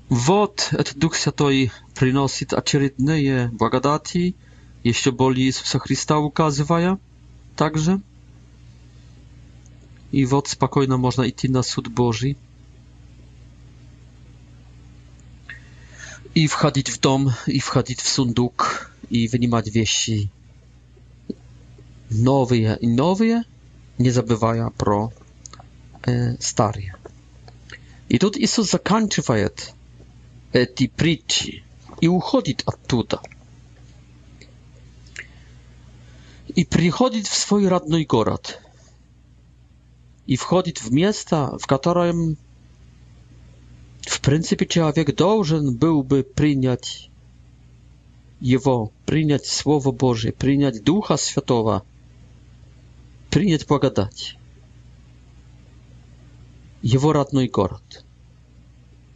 Вот этот Дух Святой приносит очередные благодати, еще более Иисуса Христа указывая также. И вот спокойно можно идти на суд Божий. I wchodzić w dom, i wchodzić w sunduk, i wynimat wieści nowe i nowe, nie zabywaja pro e, stare. I тут Иисус заканчивает эти притчи и уходит оттуда. И приходит в свой родной город. И входит в место, в котором w pryncypie człowiek должен byłby przyjąć Jego, przyjąć Słowo Boże, przyjąć Ducha Świętego, przyjąć благодать. Jego родной город,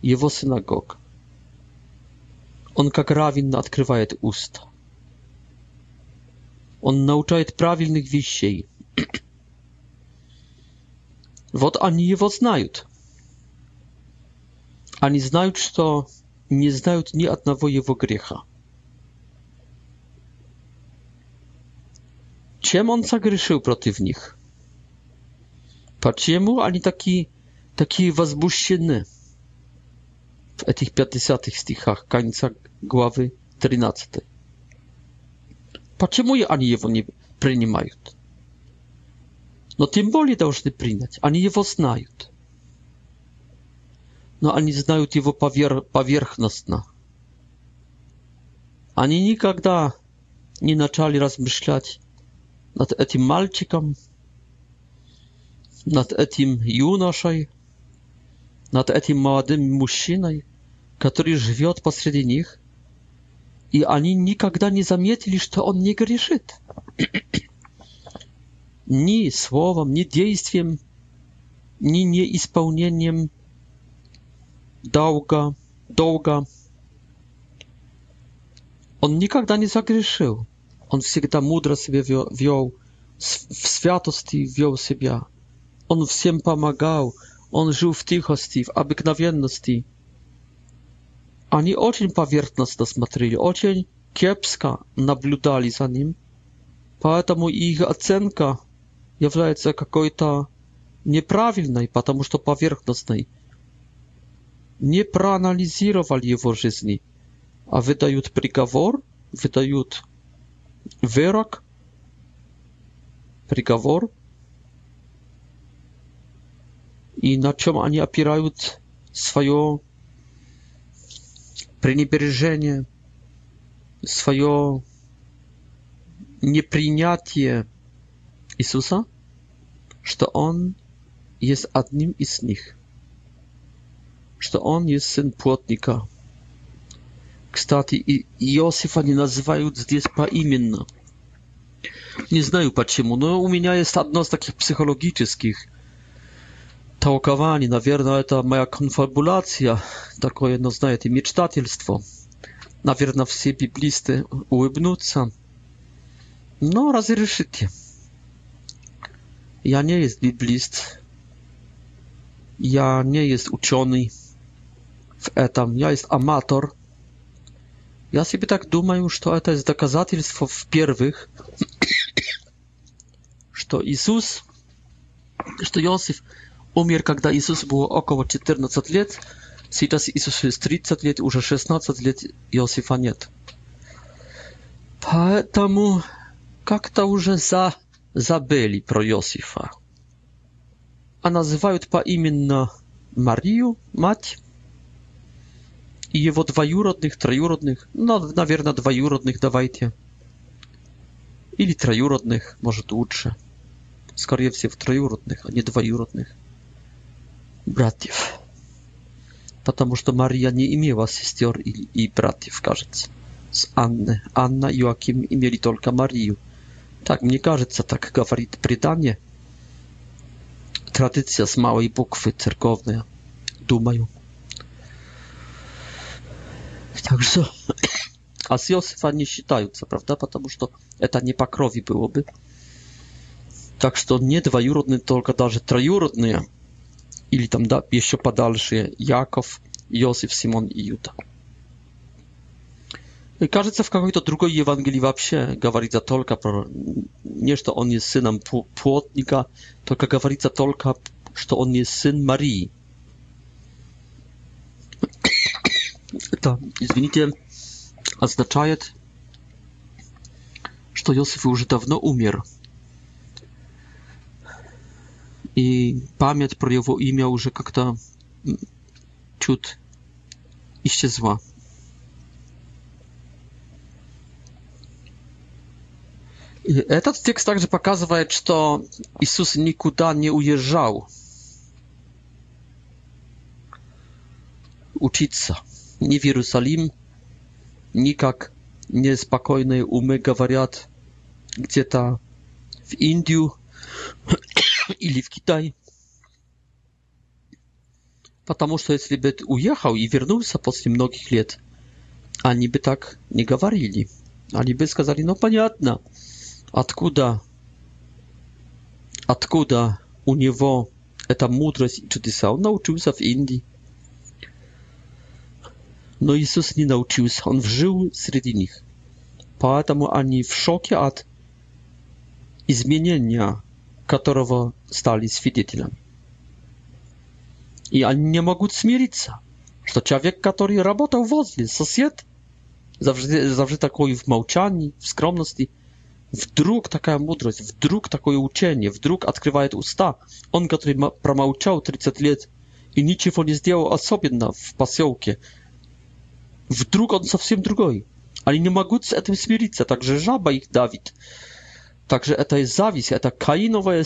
Jego synagog. Он как равенно открывает уста. Он научает правильных вещей. вот они его знают. Они знают, что не знают ни одного его греха. Чем он согрешил против них? Почему они такие, такие возбуждены в этих 50 стихах конца главы 13. Почему они его не принимают? Но тем более должны принять. Они его знают. Но они знают его поверхностно. Они никогда не начали размышлять над этим мальчиком, над этим юношей, над этим молодым мужчиной, который живет посреди них, i oni nigdy nie zamietli, że on nie grzeszy. ni słowem, ni dziejstwem, ni nieispełnieniem długa, długa. On nigdy nie zagrzeszył. On zawsze mądro sobie wiął, w świętości wiął siebie. On wsiem pomagał. On żył w cichości, w obyknowienności. Они очень поверхностно смотрели, очень кепско наблюдали за ним, поэтому их оценка является какой-то неправильной, потому что поверхностной. Не проанализировали его жизни, а выдают приговор, выдают вырок, приговор. И на чем они опирают свое пренебрежение, свое непринятие Иисуса, что Он есть одним из них, что Он есть сын плотника. Кстати, и Иосифа не называют здесь поименно. Не знаю почему, но у меня есть одно из таких психологических толкование, наверное, это моя конфабуляция, такое, ну, знаете, мечтательство. Наверное, все библисты улыбнутся. Но разрешите. Я не есть библист. Я не есть ученый в этом. Я есть аматор. Я себе так думаю, что это есть доказательство, в-первых, что Иисус, что Иосиф – умер, когда Иисус было около 14 лет, сейчас Иисусу 30 лет, уже 16 лет Иосифа нет. Поэтому как-то уже за, забыли про Иосифа. А называют поименно Марию, мать, и его двоюродных, троюродных, ну, наверное, двоюродных давайте. Или троюродных, может лучше. Скорее всего, троюродных, а не двоюродных. братьев. Потому что Мария не имела сестер и, и братьев, кажется. С Анны. Анна и Иоаким имели только Марию. Так, мне кажется, так говорит предание. Традиция с малой буквы церковная. Думаю. Także, a z Josefa nie считаются, правда, Потому что это не по крови бы. Так что не двоюродные, только даже троюродные или там да, еще подальше Яков, Иосиф, Симон и Юда. И кажется, в какой-то другой Евангелии вообще говорится только про не, что он есть сыном плотника, только говорится только, что он есть сын Марии. Это, извините, означает, что Иосиф уже давно умер и память про его имя уже как-то чуть исчезла. И этот текст также показывает, что Иисус никуда не уезжал учиться. Ни в Иерусалим, ни как неспокойные умы говорят где-то в Индию, или в Китай. Потому что если бы ты уехал и вернулся после многих лет, они бы так не говорили. Они бы сказали, ну понятно, откуда, откуда у него эта мудрость и чудеса. Он научился в Индии. Но Иисус не научился, он жил среди них. Поэтому они в шоке от изменения которого стали свидетелями. И они не могут смириться, что человек, который работал возле, сосед, zawsze, zawsze такой w молчании, w скромности, Вдруг такая мудрость, вдруг такое учение, вдруг открывает уста. Он, который промолчал 30 лет и ничего не сделал особенно в поселке, вдруг он совсем другой. Они не могут с этим смириться, также жаба их давит. Także to jest zawis, to kainowe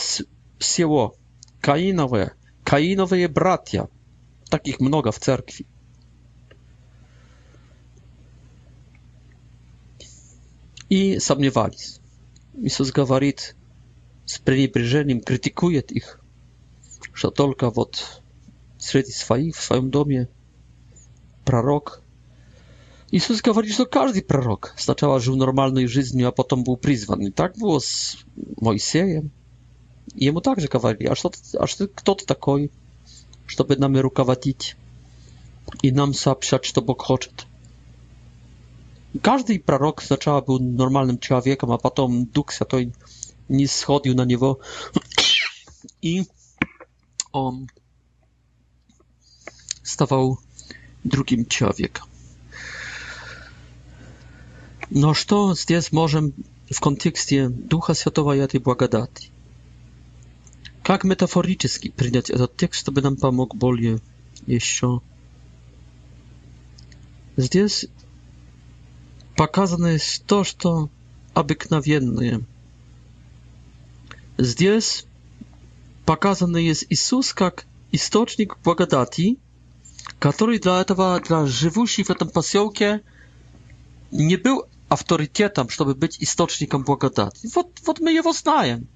sieło, kainowe, kainowe bratia. Takich mnoga w cerkwi. I samniewali. Jezus gawarit z przeniebrzeniem, krytykuje ich, że tylko wśród swoich, w swoim domie, prorok, Jezus mówi, że każdy prorok zaczął żył normalnej życiu, a potem był przyzwany. Tak było z Mojsiejem. Jemu także mówili, a, a kto ty taki, żeby nam rukawatić i nam сообщać, co Bóg chce? Każdy prorok zaczął był normalnym człowiekiem, a potem Duch Święty nie schodził na niego i on stawał drugim człowiekiem. No, co здесь можем w kontekście Ducha światowa i tej błagadaty? Jak metaforycznie przyjąć ten tekst, żeby nam pomógł bardziej jeszcze? Здесь pokazane jest to, co обыкновенное. Здесь pokazany jest Jezus jak источник благодати, который для этого, для живущих в этом поселке, не был авторитетом, чтобы быть источником благодати. Вот, вот мы его знаем.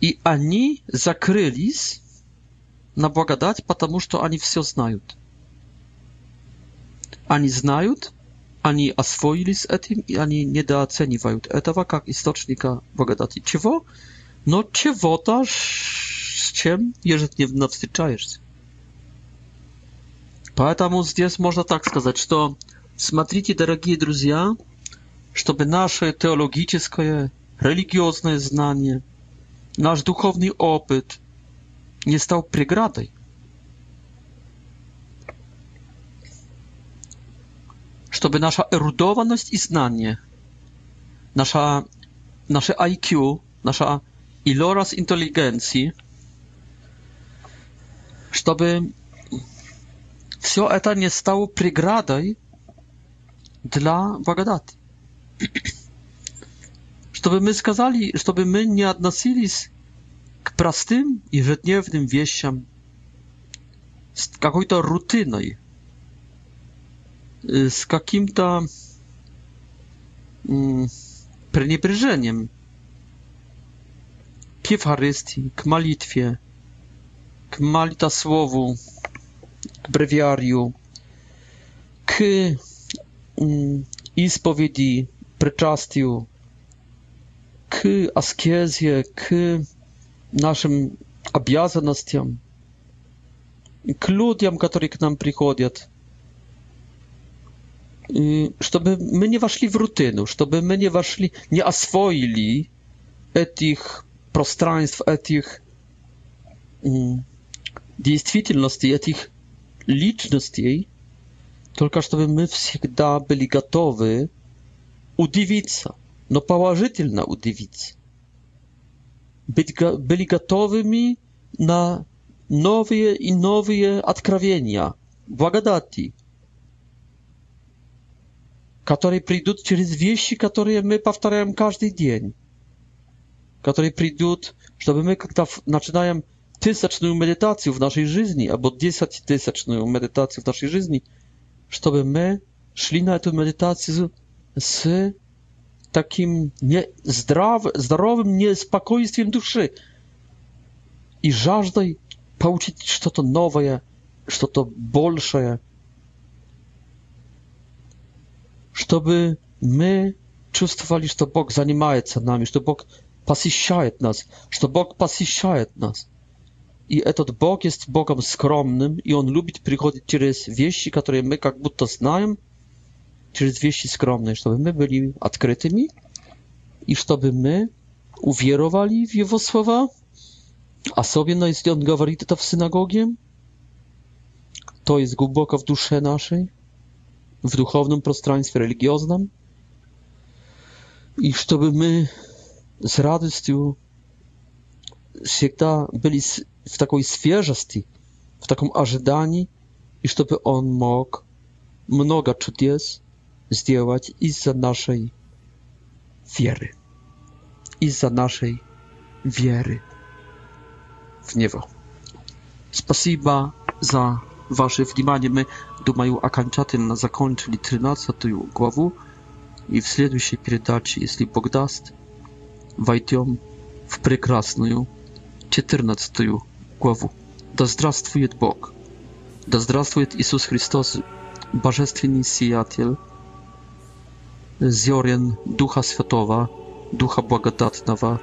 И они закрылись на благодать, потому что они все знают. Они знают, они освоились этим, и они недооценивают этого как источника благодати. Чего? Но чего-то, с чем ежедневно встречаешься. Поэтому здесь можно так сказать, что Смотрите, дорогие друзья, чтобы наше теологическое, религиозное знание, наш духовный опыт не стал преградой. Чтобы наша эрудованность и знание, наша, наше IQ, наша iloraz inteligencji, чтобы все это не стало преградой dla Bagadaty. Żeby my сказали, żeby my nie odnosились k prostym i żydniewnym wieściam, z jakąś to rutyną, z jakimś to mm, przeniebrzeniem k malitwie, k malita słowu, k brewiariu, k ispowiedzi, przyczastiu, k askezie, k naszym obowiązkom, k ludziom, którzy k nam przychodzą, y, żeby my nie weszli w rutynę, żeby my nie weszli, nie oswoili tych przestrzeni, tych rzeczywistości, y, tych liczności, Только чтобы мы всегда были готовы удивиться, но положительно удивиться. Быть, были готовыми на новые и новые откровения, благодати, которые придут через вещи, которые мы повторяем каждый день, которые придут, чтобы мы, когда начинаем тысячную медитацию в нашей жизни, або десятитысячную медитацию в нашей жизни – чтобы мы шли на эту медитацию с таким не здрав, здоровым неспокойствием души и жаждой получить что-то новое, что-то большее, чтобы мы чувствовали, что Бог занимается нами, что Бог посещает нас, что Бог посещает нас i этот Бог jest Bogiem skromnym i on lubi przychodzić przez wieści, które my jak to znają, przez wieści skromne, żeby my byli otwartymi i żeby my uwierowali w jego słowa. A sobie na jeśli on mówi to w synagogie, to jest głęboko w duszy naszej, w duchownym przestrzeni religijnym. I żeby my z z jak da byli w takiej świeżości, w takim ażydani, i żeby on mógł mnoga cudies zdziałać za naszej wiery. za naszej wiery w niebo. Spasiba za wasze wnimanie. My, dumaju akanczatyn, na zakończyli 13 tę głowę i w следующей передаче, jeśli Bóg daст, wejdziemy w prekrasną 14 -tą главу. Да здравствует Бог! Да здравствует Иисус Христос, Божественный Сиятель, зерен Духа Святого, Духа Благодатного.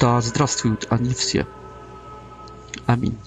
Да здравствуют они все. Аминь.